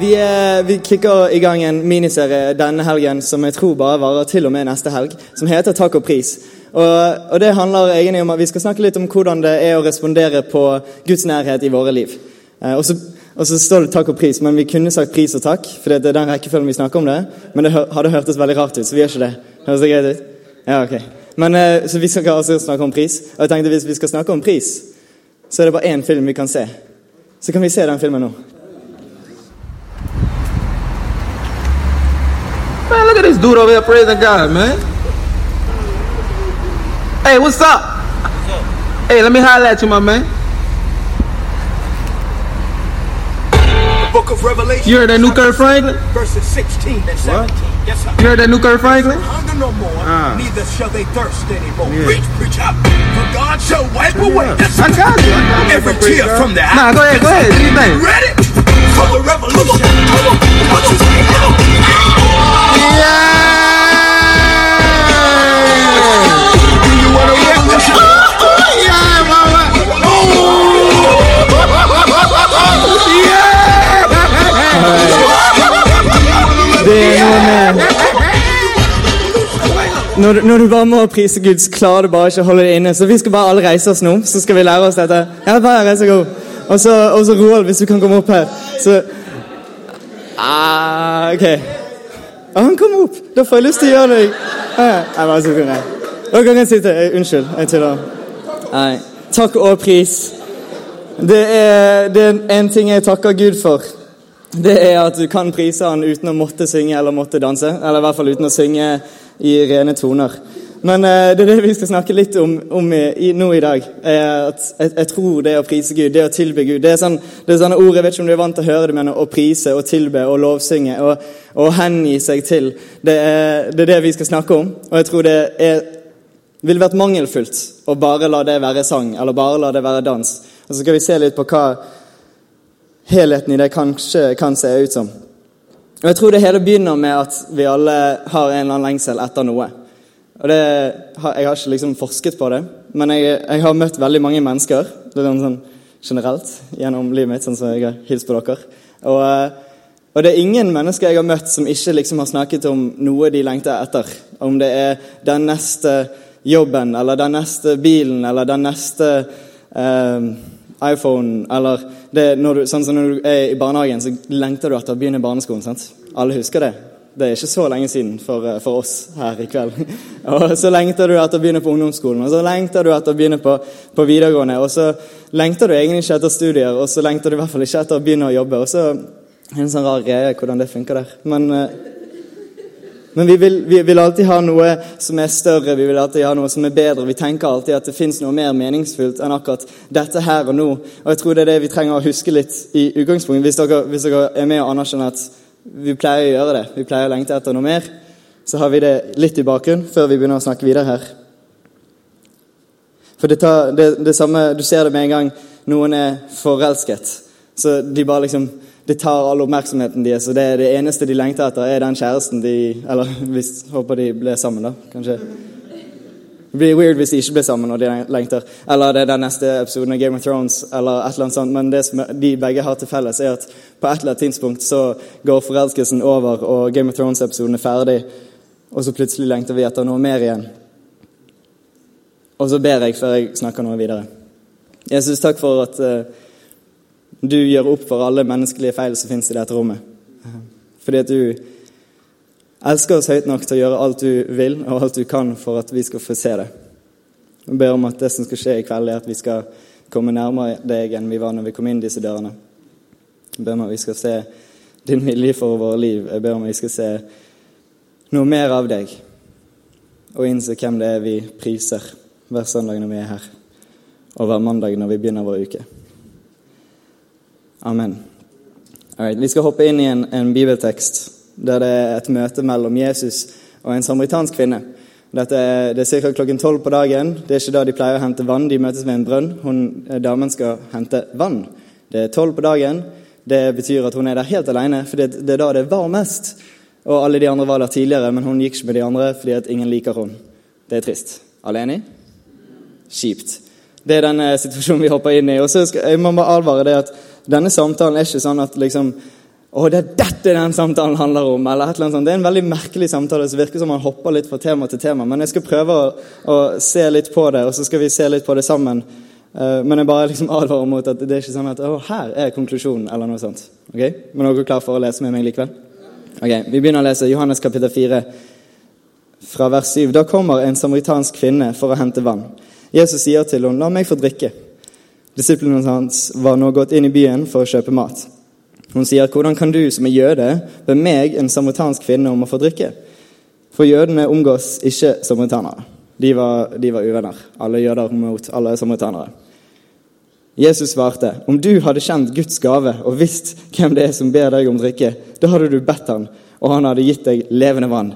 Vi, eh, vi kicker i gang en miniserie denne helgen som jeg tror bare varer til og med neste helg, som heter Takk og pris. Og, og Det handler egentlig om at vi skal snakke litt om hvordan det er å respondere på Guds nærhet i våre liv. Eh, og, så, og så står det takk og pris, men vi kunne sagt pris og takk. For det er den rekkefølgen vi snakker om det. Men det hadde hørtes veldig rart ut, så vi gjør ikke det. Høres det greit ut? Ja, ok. Men, eh, så vi skal altså snakke om pris. Og jeg tenkte hvis vi skal snakke om pris, så er det bare én film vi kan se. Så kan vi se den filmen nå. At this dude over here praising God, man. Hey, what's up? Hey, let me holler at you, my man. Book of Revelation. You heard that new Kurt Franklin? Verses 16 and 17. Yes, sir. You heard that new Kurt Franklin? Hunger no more, Ah. neither shall they thirst anymore. Yeah. Preach, preach out. For God shall wipe away I got you. I got you. every tear from the Nah, eye. go ahead, go ahead. Do your thing. Ready? Når du, når du bare må prise Gud, så klarer du bare ikke å holde det inne. Så vi skal bare alle reise oss nå, så skal vi lære oss dette. Ja, bare reise så og så Roald, hvis du kan komme opp her. Så ah, Ok. Og han kom opp! Da får jeg lyst til å gjøre det. Ah, jeg bare så jeg. Dere kan sitte. Eh, Unnskyld, jeg tuller. Nei. Takk og pris. Det er, det er en ting jeg takker Gud for. Det er at du kan prise han uten å måtte synge eller måtte danse. Eller i hvert fall uten å synge i rene toner. Men eh, det er det vi skal snakke litt om, om i, nå i dag. Eh, at jeg, jeg tror det å prise Gud, det å tilbe Gud Det er, sånn, det er sånne ord jeg vet ikke om du er vant til å høre det, men å prise og tilbe og lovsynge og, og hengi seg til. Det er, det er det vi skal snakke om. Og jeg tror det er, ville vært mangelfullt å bare la det være sang eller bare la det være dans. Og så skal vi se litt på hva helheten i det kanskje kan se ut som. Og Jeg tror det hele begynner med at vi alle har en eller annen lengsel etter noe. Og det, Jeg har ikke liksom forsket på det, men jeg, jeg har møtt veldig mange mennesker det er sånn, generelt gjennom livet mitt, sånn som jeg har hilst på dere. Og, eh, og det er ingen mennesker jeg har møtt som ikke liksom har snakket om noe de lengter etter. Om det er den neste jobben, eller den neste bilen, eller den neste eh, iPhone, eller det, når du, sånn som når du er i barnehagen, så lengter du etter å begynne barneskolen. sant? Alle husker det. Det er ikke så lenge siden for, eh, for oss her i kveld. Og så lengter du etter å begynne på ungdomsskolen, og så lengter du etter å begynne på, på videregående, og så lengter du egentlig ikke etter studier, og så lengter du i hvert fall ikke etter å begynne å jobbe. Og så er det en sånn rar greie hvordan det funker der. Men, eh, men vi vil, vi vil alltid ha noe som er større, vi vil alltid ha noe som er bedre. Vi tenker alltid at det fins noe mer meningsfullt enn akkurat dette her og nå. Og jeg tror det er det vi trenger å huske litt i utgangspunktet. Hvis dere, hvis dere er med og anerkjenner at vi pleier å gjøre det, vi pleier å lengte etter noe mer, så har vi det litt i bakgrunnen før vi begynner å snakke videre her. For det, tar, det, det samme, Du ser det med en gang noen er forelsket. Så de bare liksom Det tar all oppmerksomheten deres, og det, det eneste de lengter etter, er den kjæresten de Eller hvis håper de ble sammen, da, kanskje. Det blir weird hvis de ikke blir sammen når de lengter. Eller det er den neste episoden av Game of Thrones. eller et eller annet sånt. Men det som de begge har til felles, er at på et eller annet tidspunkt så går forelskelsen over, og Game of Thrones-episoden er ferdig. Og så plutselig lengter vi etter noe mer igjen. Og så ber jeg før jeg snakker noe videre. Jesus, takk for at uh, du gjør opp for alle menneskelige feil som finnes i dette rommet. Fordi at du elsker oss høyt nok til å gjøre alt du vil og alt du kan for at vi skal få se det. Jeg ber om at det som skal skje i kveld, er at vi skal komme nærmere deg enn vi var når vi kom inn disse dørene. Jeg ber om at vi skal se din vilje for våre liv. Jeg ber om at vi skal se noe mer av deg og innse hvem det er vi priser hver søndag når vi er her, og hver mandag når vi begynner vår uke. Amen. Alright, vi skal hoppe inn i en, en bibeltekst der det er et møte mellom Jesus og en samaritansk kvinne. Dette er, det er ca. klokken tolv på dagen. Det er ikke da de pleier å hente vann. De møtes ved en brønn. Hun, eh, damen skal hente vann. Det er tolv på dagen. Det betyr at hun er der helt alene, for det, det er da det er varmest. Og alle de andre var der tidligere, men hun gikk ikke med de andre fordi at ingen liker hun. Det er trist. Alle enig? Kjipt. Det er den eh, situasjonen vi hopper inn i. Og så skal, jeg må bare advare det at denne samtalen er ikke sånn at liksom å, det er dette den samtalen handler om. eller et eller annet sånt. Det er en veldig merkelig samtale som virker som man hopper litt fra tema til tema. Men jeg skal prøve å, å se litt på det, og så skal vi se litt på det sammen. Uh, men jeg bare liksom advarer mot at det er ikke sånn at å, her er konklusjonen, eller noe sånt. Ok? Men er dere klar for å lese med meg likevel? Ok, Vi begynner å lese Johannes kapittel 4 fra vers 7. Da kommer en samaritansk kvinne for å hente vann. Jesus sier til henne, 'La meg få drikke'. Disiplene hans var nå gått inn i byen for å kjøpe mat. Hun sier, 'Hvordan kan du som er jøde, be meg, en samaritansk kvinne, om å få drikke?' For jødene omgås ikke samaritanere. De var, de var uvenner. Alle jøder mot alle samaritanere. Jesus svarte, 'Om du hadde kjent Guds gave og visst hvem det er som ber deg om drikke,' 'da hadde du bedt han, og han hadde gitt deg levende vann.'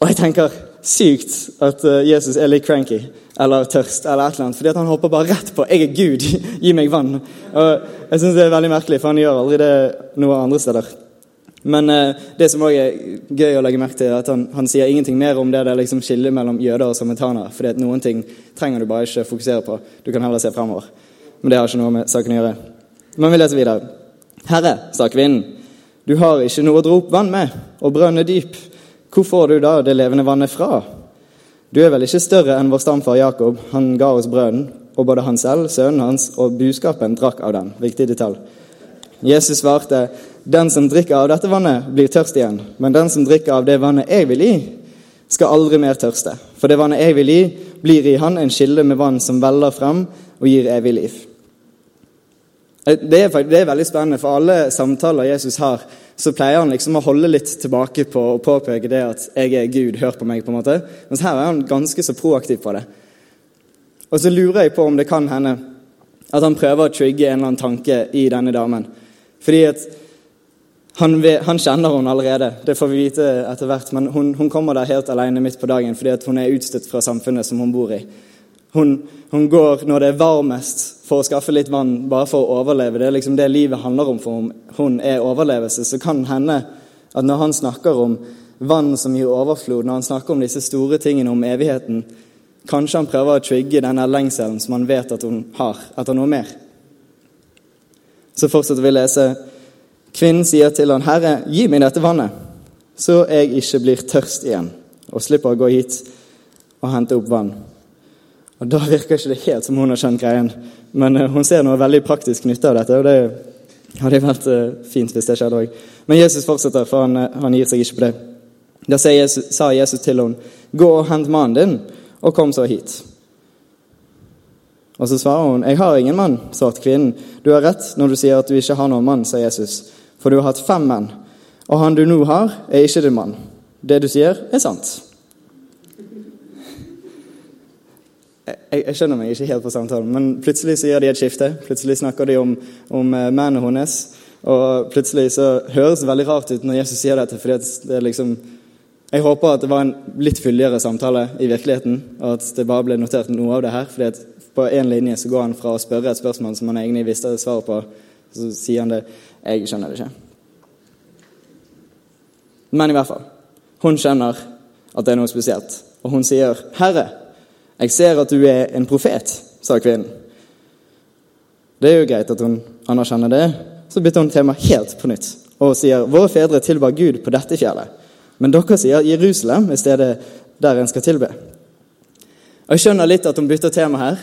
Og jeg tenker sykt at eh, Jesus er litt cranky eller tørst, eller et eller annet, fordi han hopper bare rett på 'Jeg er Gud, gi meg vann'. Og Jeg syns det er veldig merkelig, for han gjør aldri det noe andre steder. Men eh, det som også er gøy å legge merke til, er at han, han sier ingenting mer om det der liksom skillet mellom jøder og samaritanere. fordi noen ting trenger du bare ikke fokusere på. Du kan heller se fremover. Men det har ikke noe med saken å gjøre. Men vi leser videre. Herre, sa kvinnen, du har ikke noe å dra opp vann med, og brønnen er dyp. Hvor får du da det levende vannet fra? Du er vel ikke større enn vår stamfar Jakob. Han ga oss brønnen, og både han selv, sønnen hans og buskapen drakk av den. Viktig detalj. Jesus svarte, den som drikker av dette vannet, blir tørst igjen. Men den som drikker av det vannet jeg vil gi, skal aldri mer tørste. For det vannet jeg vil gi, blir i han en kilde med vann som veller frem og gir evig liv. Det er, det er veldig spennende, for alle samtaler Jesus har, så pleier han liksom å holde litt tilbake på å påpeke det at 'jeg er Gud, hør på meg'. på en måte. Mens her er han ganske så proaktiv på det. Og så lurer jeg på om det kan hende at han prøver å trigge en eller annen tanke i denne damen. Fordi at han, han kjenner henne allerede, det får vi vite etter hvert. Men hun, hun kommer der helt alene midt på dagen fordi at hun er utstøtt fra samfunnet som hun bor i. Hun, hun, går når det er varmest for å skaffe litt vann, bare for å overleve. Det er liksom det livet handler om for hun er overlevelse. Så kan hende at når han snakker om vann som gir overflod, når han snakker om disse store tingene om evigheten, kanskje han prøver å trigge denne lengselen som han vet at hun har, etter noe mer. Så fortsetter vi å lese. Kvinnen sier til han, 'Herre, gi meg dette vannet, så jeg ikke blir tørst igjen', og slipper å gå hit og hente opp vann. Og Da virker ikke det helt som hun har skjønt greien. Men uh, hun ser noe veldig praktisk nytte av dette, og det hadde vært uh, fint hvis det skjedde òg. Men Jesus fortsetter, for han, uh, han, gir seg ikke på det. Da Jesus, sa Jesus til henne, 'Gå og hent mannen din, og kom så hit.' Og så svarer hun, 'Jeg har ingen mann', svarte kvinnen. 'Du har rett når du sier at du ikke har noen mann', sa Jesus. 'For du har hatt fem menn, og han du nå har, er ikke din mann.' Det du sier, er sant. Jeg, jeg, skjønner meg ikke helt på samtalen, men plutselig så gjør de et skifte. Plutselig snakker de om, om uh, mennene hennes. Og plutselig så høres det veldig rart ut når Jesus sier dette. fordi det liksom, Jeg håper at det var en litt fyldigere samtale i virkeligheten, og at det bare ble notert noe av det her. fordi på én linje så går han fra å spørre et spørsmål som han egentlig visste svaret på, så sier han det. Jeg skjønner det ikke. Men i hvert fall. Hun skjønner at det er noe spesielt. Og hun sier, 'Herre, 'Jeg ser at du er en profet', sa kvinnen. Det er jo greit at hun anerkjenner det. Så bytter hun tema helt på nytt og sier 'Våre fedre tilba Gud på dette fjellet', men dere sier Jerusalem i stedet der en skal tilbe. Jeg skjønner litt at hun bytter tema her.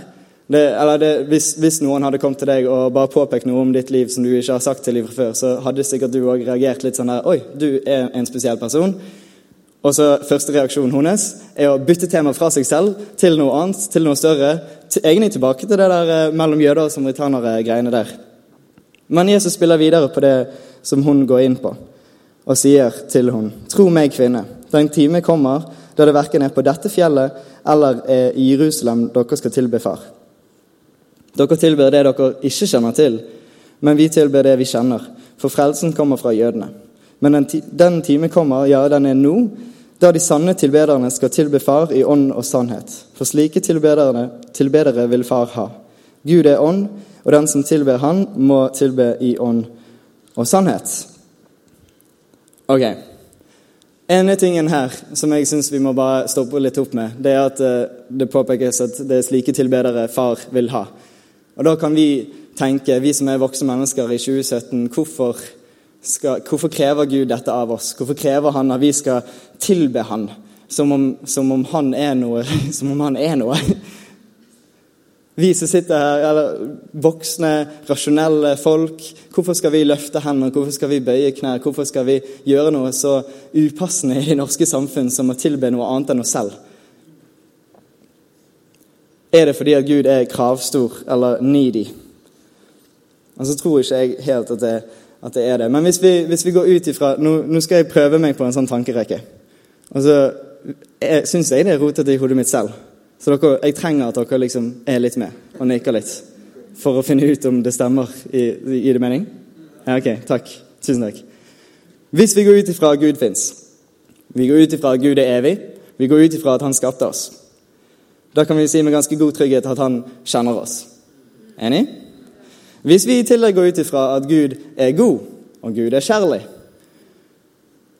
Det, det, hvis, hvis, noen hadde kommet til deg og bare påpekt noe om ditt liv som du ikke har sagt til dem før, så hadde sikkert du òg reagert litt sånn der Oi, du er en spesiell person. Og så Første reaksjonen hennes er å bytte tema fra seg selv til noe annet, til noe større. Til, egentlig tilbake til det der eh, mellom jøder og samaritanere-greiene der. Men Jesus spiller videre på det som hun går inn på, og sier til hun, Tro meg, kvinne, den time kommer da det verken er på dette fjellet eller er i Jerusalem dere skal tilbe Far. Dere tilber det dere ikke kjenner til, men vi tilber det vi kjenner, for frelsen kommer fra jødene. Men den time kommer, ja, den er nå, Da de sanne tilbederne skal tilbe Far i ånd og sannhet. For slike tilbedere, vil Far ha. Gud er ånd, og den som tilber Han, må tilbe i ånd og sannhet. Ok. ene tingen her som jeg syns vi må bare stoppe litt opp med, det er at eh, det påpekes at det er slike tilbedere Far vil ha. Og da kan vi tenke, vi som er voksne mennesker i 2017, hvorfor, skal, hvorfor krever Gud dette av oss? Hvorfor krever Han at vi skal tilbe Han som om, som om Han er noe? Som om Han er noe? Vi som sitter her, eller voksne, rasjonelle folk, hvorfor skal vi løfte hendene, hvorfor skal vi bøye knær, hvorfor skal vi gjøre noe så upassende i det norske samfunn som å tilbe noe annet enn oss selv? Er det fordi at Gud er kravstor eller needy? Så tror ikke jeg helt at det, at det er det. Men hvis vi, hvis vi går ut ifra nå, nå, skal jeg prøve meg på en sånn tankerekke. Og så syns jeg det er rotete i hodet mitt selv. Så dere, jeg trenger at dere liksom er litt med og nikker litt. For å finne ut om det stemmer. I det mening? Ja, ok. Takk. Tusen takk. Hvis vi går ut ifra at Gud fins, vi går ut ifra at Gud er evig, vi går ut ifra at han skapte oss, da kan vi si med ganske god trygghet at han kjenner oss. Enig? Hvis vi i tillegg går ut ifra at Gud er god, og Gud er kjærlig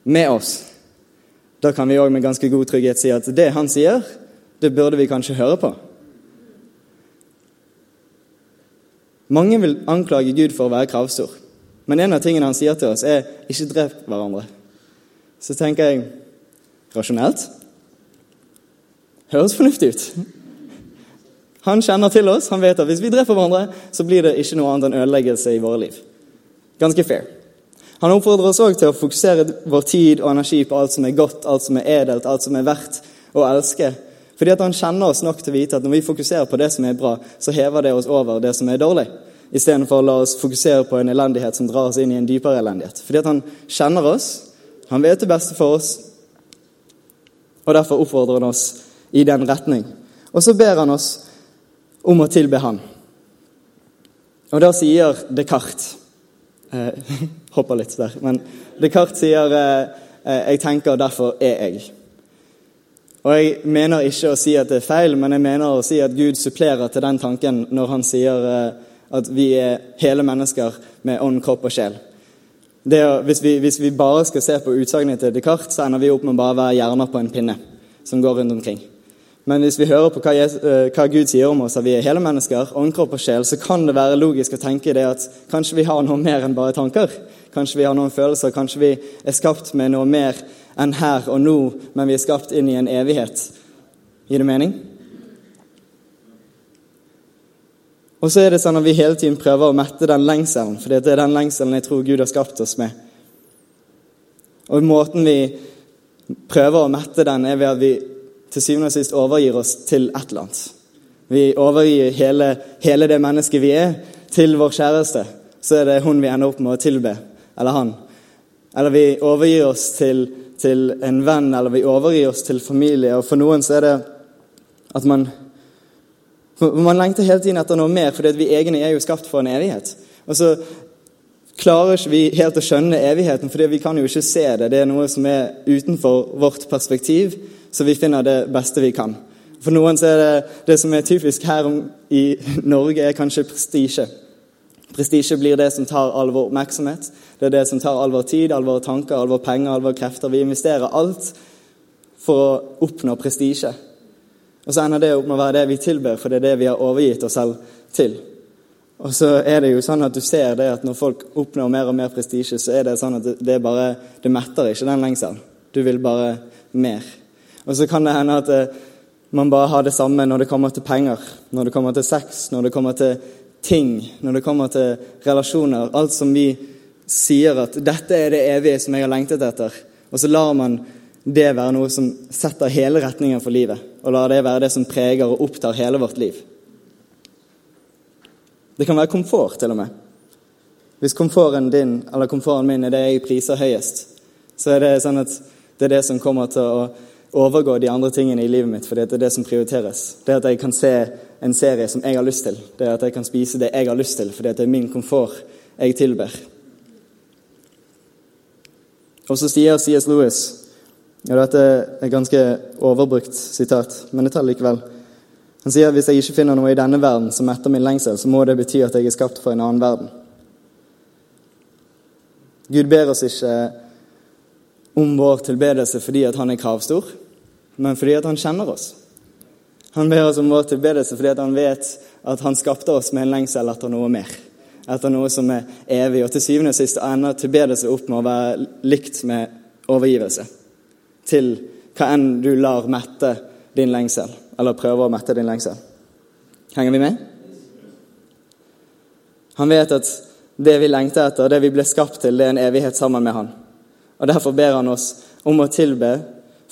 med oss, da kan vi òg med ganske god trygghet si at det han sier, det burde vi kanskje høre på. Mange vil anklage Gud for å være kravstor, men en av tingene han sier til oss, er 'ikke drep hverandre'. Så tenker jeg rasjonelt Høres fornuftig ut. Han kjenner til oss, han vet at hvis vi dreper hverandre, så blir det ikke noe annet enn ødeleggelse i våre liv. Ganske fair. Han oppfordrer oss òg til å fokusere vår tid og energi på alt som er godt, alt som er edelt, alt som er verdt å elske. Fordi at han kjenner oss nok til å vite at når vi fokuserer på det som er bra, så hever det oss over det som er dårlig. Istedenfor å la oss fokusere på en elendighet som drar oss inn i en dypere elendighet. Fordi at han kjenner oss, han vet det beste for oss, og derfor oppfordrer han oss i den retning. Og så ber han oss om å tilbe Han. Og da sier Descartes eh, Hopper litt der. Men Descartes sier eh, eh, 'Jeg tenker, derfor er jeg'. Og Jeg mener ikke å si at det er feil, men jeg mener å si at Gud supplerer til den tanken når han sier eh, at vi er hele mennesker med ånd, kropp og sjel. Er, hvis, vi, hvis, vi, bare skal se på utsagnet til Descartes, så ender vi opp med bare å være hjerner på en pinne som går rundt omkring. Men hvis vi hører på hva, Jesus, eh, hva, Gud sier om oss, at vi er hele mennesker, åndkropp og sjel, så kan det være logisk å tenke det at kanskje vi har noe mer enn bare tanker. Kanskje vi har noen følelser, kanskje vi er skapt med noe mer enn her og nå, men vi er skapt inn i en evighet. Gir det mening? Og så er det sånn at vi hele tiden prøver å mette den lengselen, for det er den lengselen jeg tror Gud har skapt oss med. Og måten vi prøver å mette den, er ved at vi til syvende og sist overgir oss til et eller annet. Vi overgir hele, hele det mennesket vi er, til vår kjæreste. Så er det hun vi ender opp med å tilbe. Eller han. Eller vi overgir oss til, til en venn, eller vi overgir oss til familie. Og for noen så er det at man Man lengter hele tiden etter noe mer, fordi vi egne er jo skapt for en evighet. Og så klarer ikke vi helt å skjønne evigheten, fordi vi kan jo ikke se det. Det er noe som er utenfor vårt perspektiv så vi finner det beste vi kan. For noen så er det det som er typisk her i Norge, er kanskje prestisje. Prestisje blir det som tar all vår oppmerksomhet. Det er det som tar all vår tid, all våre tanker, all vår penger, all vår krefter. Vi investerer alt for å oppnå prestisje. Og så ender det opp med å være det vi tilber, for det er det vi har overgitt oss selv til. Og så er det jo sånn at du ser det at når folk oppnår mer og mer prestisje, så er det sånn at det, bare, det metter ikke den lengselen. Du vil bare mer. Og så kan det hende at eh, man bare har det samme når det kommer til penger, når det kommer til sex, når det kommer til ting, når det kommer til relasjoner. Alt som vi sier at 'dette er det evige som jeg har lengtet etter'. Og så lar man det være noe som setter hele retningen for livet. Og lar det være det som preger og opptar hele vårt liv. Det kan være komfort, til og med. Hvis komforten din eller komforten min er det jeg priser høyest, så er det sånn at det er det som kommer til å overgå de andre tingene i livet mitt, for det er det som prioriteres. Det at jeg kan se en serie som jeg har lyst til. Det at jeg kan spise det jeg har lyst til, for det er min komfort jeg tilber. Og så sier C.S. Lewis Ja, dette er et ganske overbrukt sitat, men jeg tar det likevel. Han sier at hvis jeg ikke finner noe i denne verden som metter min lengsel, så må det bety at jeg er skapt for en annen verden. Gud ber oss ikke om vår tilbedelse fordi at han er kravstor, men fordi at han kjenner oss. Han ber oss om vår tilbedelse fordi at han vet at han skapte oss med en lengsel etter noe mer. Etter noe som er evig. Og til syvende og sist ender tilbedelse opp med å være likt med overgivelse. Til hva enn du lar mette din lengsel, eller prøver å mette din lengsel. Henger vi med? Han vet at det vi lengter etter, det vi ble skapt til, det er en evighet sammen med han. Og Derfor ber han oss om å tilbe,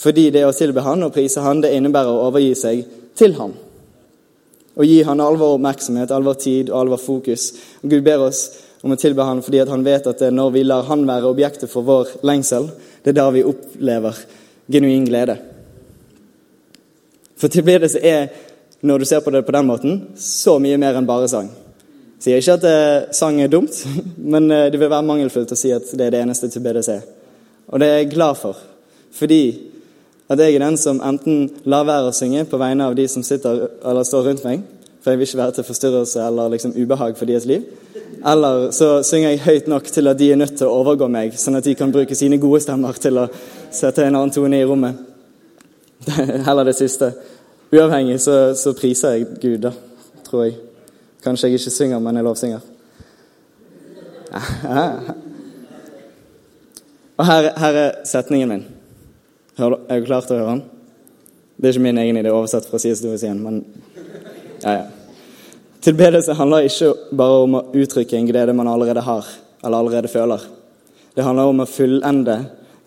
fordi det å tilbe han og prise han, det innebærer å overgi seg til han. Og gi han all vår oppmerksomhet, all vår tid og all vår fokus. Og Gud ber oss om å tilbe han fordi han vet at når vi lar han være objektet for vår lengsel, det er da vi opplever genuin glede. For tilbedelse er, når du ser på det på den måten, så mye mer enn bare sang. Sier ikke at eh, sang er dumt, men eh, det vil være mangelfullt å si at det er det eneste tilbedelse er. Og det er jeg glad for, fordi at jeg er den som enten lar være å synge på vegne av de som sitter eller står rundt meg, for jeg vil ikke være til forstyrrelse eller liksom ubehag for deres liv. Eller så synger jeg høyt nok til at de er nødt til å overgå meg, sånn at de kan bruke sine gode stemmer til å sette en annen tone i rommet. Heller det siste. Uavhengig så, så priser jeg Gud, da, tror jeg. Kanskje jeg ikke synger, men jeg lovsynger. Og her, her er setningen min. Hør, er du klar til å høre den? Det er ikke min egen idé, oversatt fra CS2 igjen, men ja, ja. Tilbedelse handler ikke bare om å uttrykke en glede man allerede har, eller allerede føler. Det handler om å fullende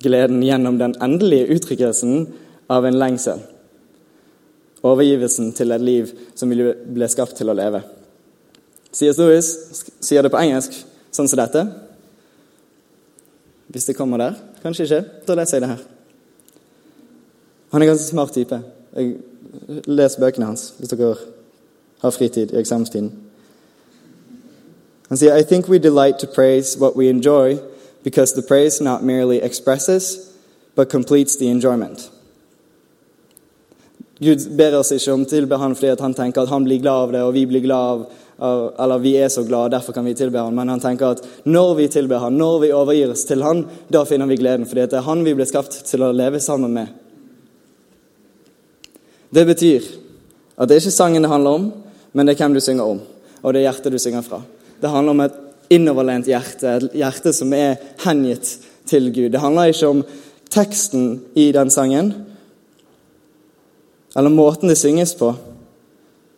gleden gjennom den endelige uttrykkelsen av en lengsel. Overgivelsen til et liv som vi ble skapt til å leve. C.S. Lewis sier det på engelsk sånn som dette. Hvis det kommer der. Kanskje ikke. Da leser jeg det her. Han er ganske smart type. Jeg leser bøkene hans hvis dere har fritid i eksamenstiden. Han sier I think we delight to praise what we enjoy because the praise not merely expresses but completes the enjoyment. Gud ber oss ikke om tilbe han fordi han tenker at han blir glad av det, og vi blir glad av, av Eller vi er så glade, derfor kan vi tilbe han. Men han tenker at når vi tilber han, når vi overgir oss til han, da finner vi gleden. Fordi det er han vi ble skapt til å leve sammen med. Det betyr at det er ikke sangen det handler om, men det er hvem du synger om, og det er hjertet du synger fra. Det handler om et innoverlent hjerte, et hjerte som er hengitt til Gud. Det handler ikke om teksten i den sangen, eller måten det synges på,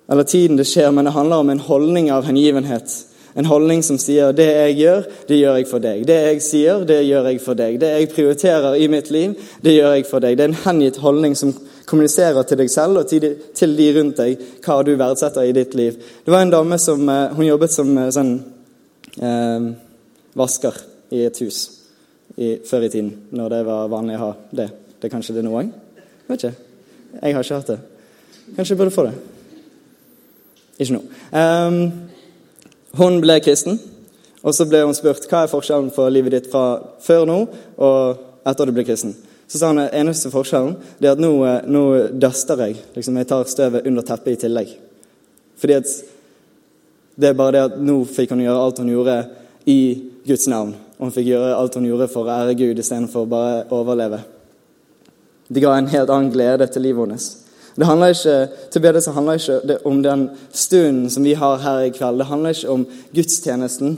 eller tiden det skjer, men det handler om en holdning av hengivenhet. En holdning som sier 'det jeg gjør, det gjør jeg for deg'. 'Det jeg sier, det gjør jeg for deg'. 'Det jeg prioriterer i mitt liv, det gjør jeg for deg'. Det er en hengitt holdning som kommuniserer til deg selv og til de rundt deg hva du verdsetter i ditt liv. Det var en dame som hun jobbet som sånn eh, vasker i et hus i, før i tiden, når det var vanlig å ha det. Det er kanskje det nå òg? Vet ikke. Jeg har ikke hatt det. Kanskje jeg burde få det. Ikke nå. Um, hun ble kristen, og så ble hun spurt hva er forskjellen for livet ditt fra før nå og etter du ble kristen. Så sa han at eneste forskjellen er at nå, nå duster jeg. Liksom, jeg tar støvet under teppet i tillegg. Fordi at det er bare det at nå fikk hun gjøre alt hun gjorde i Guds navn. Og hun fikk gjøre alt hun gjorde for å ære Gud istedenfor bare å overleve. Det ga en helt annen glede til livet hennes. Det handler ikke, Tilbedelse handler ikke om den stunden som vi har her i kveld. Det handler ikke om gudstjenesten,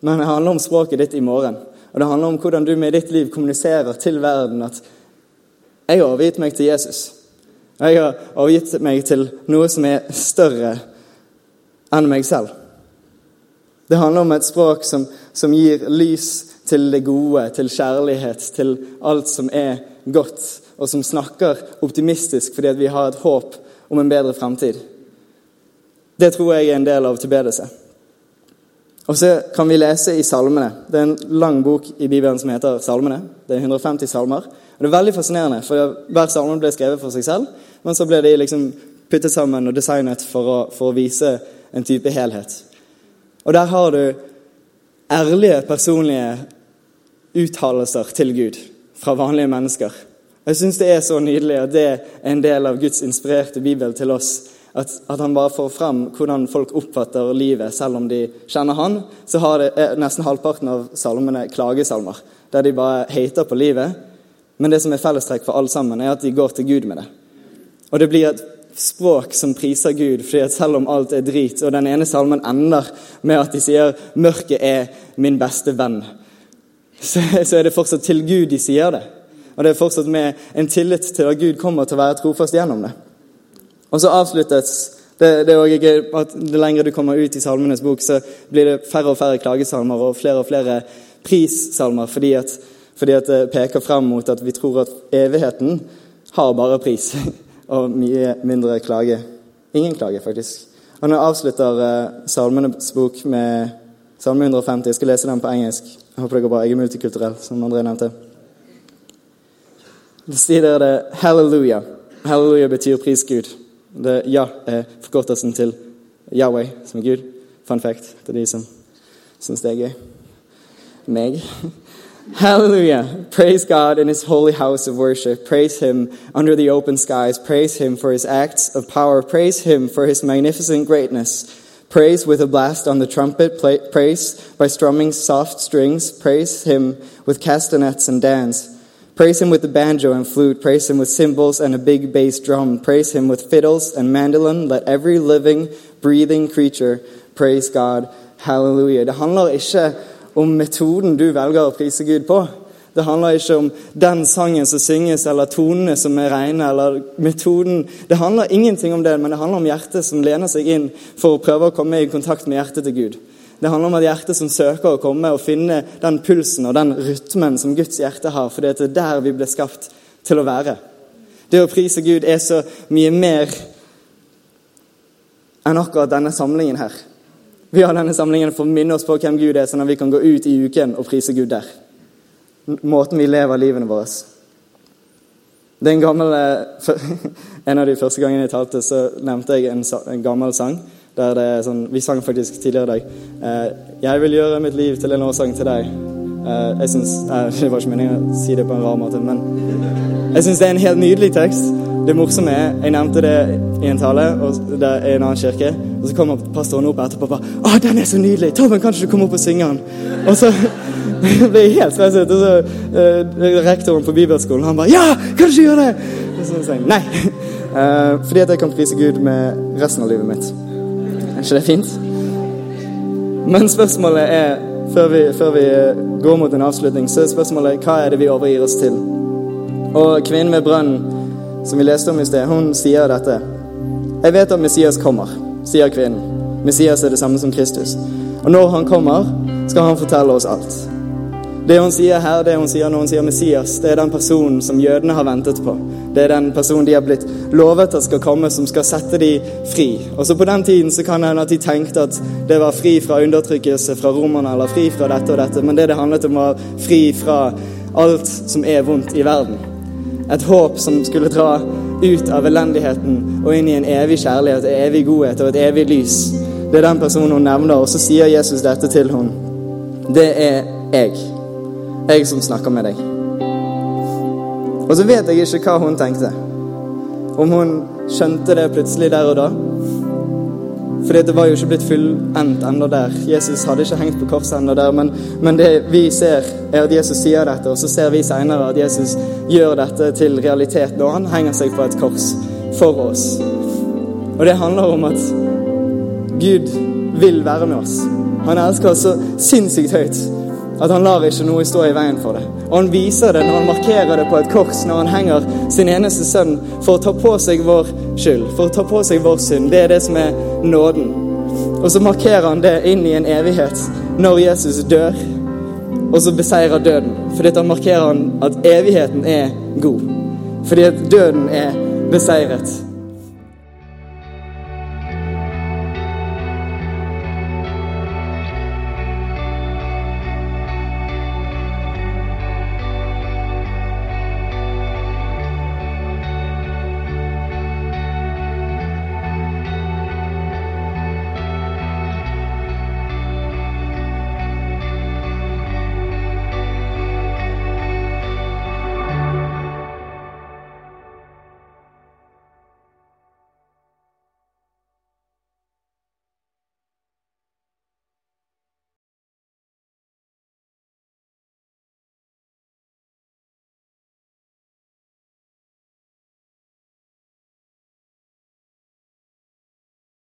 men det handler om språket ditt i morgen. Og det handler om hvordan du med ditt liv kommuniserer til verden at 'jeg har overgitt meg til Jesus'. Jeg har overgitt meg til noe som er større enn meg selv. Det handler om et språk som, som gir lys til det gode, til kjærlighet, til alt som er godt, og som snakker optimistisk fordi vi har et håp om en bedre fremtid. Det tror jeg er en del av tilbedelse. Og så kan vi lese i salmene. Det er en lang bok i Bibelen som heter Salmene. Det er 150 salmer. Og Det er veldig fascinerende, for hver salme ble skrevet for seg selv, men så ble de liksom puttet sammen og designet for å, for å vise en type helhet. Og der har du ærlige, personlige uttalelser til Gud fra vanlige mennesker. Jeg syns det er så nydelig og det er en del av Guds inspirerte bibel til oss. At, at han bare får fram hvordan folk oppfatter livet, selv om de kjenner han. Så har det, er nesten halvparten av salmene klagesalmer, der de bare hater på livet. Men det som er fellestrekk for alle sammen, er at de går til Gud med det. Og det blir et språk som priser Gud, fordi at selv om alt er drit Og den ene salmen ender med at de sier 'Mørket er min beste venn'. Så, så er det fortsatt til Gud de sier det. Og det er fortsatt med en tillit til at Gud kommer til å være trofast gjennom det. Og så avsluttes det, det er også ikke at Det lengre du kommer ut i Salmenes bok, så blir det færre og færre klagesalmer og flere og flere prissalmer, fordi at, fordi at det peker frem mot at vi tror at evigheten har bare pris. og mye mindre klage. Ingen klage, faktisk. Og nå avslutter uh, Salmenes bok med Salme 150 Jeg skal lese den på engelsk. Jeg håper det går bra. Jeg er multikulturell, som André nevnte. Det sier dere det halleluja. Halleluja betyr pris Gud. Det ja er forkortelsen til Yahweh, som er Gud. Fun fact til de som syns det er gøy. Meg. Hallelujah. Praise God in his holy house of worship. Praise him under the open skies. Praise him for his acts of power. Praise him for his magnificent greatness. Praise with a blast on the trumpet. Praise by strumming soft strings. Praise him with castanets and dance. Praise him with the banjo and flute. Praise him with cymbals and a big bass drum. Praise him with fiddles and mandolin. Let every living, breathing creature praise God. Hallelujah. Det handler ikke om metoden du velger å prise Gud på. Det handler ikke om den sangen som synges, eller tonene som er rene, eller metoden. Det handler ingenting om det, men det handler om hjertet som lener seg inn for å prøve å komme i kontakt med hjertet til Gud. Det handler om et hjerte som søker å komme og finne den pulsen og den rytmen som Guds hjerte har, for det er der vi ble skapt til å være. Det å prise Gud er så mye mer enn akkurat denne samlingen her. Vi har denne samlingen for å minne oss på hvem Gud er, sånn at vi kan gå ut i uken og prise Gud der. Måten vi lever livene våre Det er en gammel eh, En av de første gangene jeg talte, så nevnte jeg en, en gammel sang. Der det er sånn, Vi sang faktisk tidligere i dag. Eh, 'Jeg vil gjøre mitt liv til en årsang til deg'. Eh, jeg synes, Det var ikke meningen å si det på en rar måte, men jeg syns det er en helt nydelig tekst. Det morsomme er, Jeg nevnte det i en tale og det er en annen kirke. Og så kommer pastoren opp etterpå og bare 'Å, den er så nydelig! Torben, kan ikke du komme opp og synge den?' Og så ble jeg helt stresset. Og så uh, rektoren på bibelskolen han bare 'Ja, kan du ikke gjøre det?' Og så sa jeg nei. Uh, fordi at jeg kan prise Gud med resten av livet mitt. Ikke det fint? Men spørsmålet er, før vi, før vi går mot en avslutning, så er spørsmålet hva er det vi overgir oss til? Og kvinnen ved brønnen som vi leste om i sted, hun sier dette. Jeg vet at Messias kommer, sier kvinnen. Messias er det samme som Kristus. Og når han kommer, skal han fortelle oss alt. Det hun sier her, det hun sier når hun sier Messias, det er den personen som jødene har ventet på. Det er den personen de har blitt lovet at skal komme, som skal sette dem fri. Og så På den tiden så kan det hende at de tenkte at det var fri fra undertrykkelse fra romerne, eller fri fra dette og dette, men det det handlet om, var fri fra alt som er vondt i verden. Et håp som skulle dra ut av elendigheten og inn i en evig kjærlighet, en evig godhet og et evig lys. Det er den personen hun nevner, og så sier Jesus dette til henne. Det er jeg. Jeg som snakker med deg. Og så vet jeg ikke hva hun tenkte. Om hun skjønte det plutselig der og da. Fordi det var jo ikke blitt fullendt ennå der. Jesus hadde ikke hengt på korset ennå der. Men, men, det vi ser, er at Jesus sier dette, og så ser vi seinere at Jesus gjør dette til realitet når han henger seg på et kors for oss. Og det handler om at Gud vil være med oss. Han elsker oss så sinnssykt høyt at han lar ikke noe stå i veien for det. Og han viser det når han markerer det på et kors, når han henger sin eneste sønn for å ta på seg vår skyld, for å ta på seg vår synd. Det er det som er nåden. Og så markerer han det inn i en evighet når Jesus dør, og så beseirer døden. Fordi han markerer han at evigheten er god. Fordi at døden er beseiret.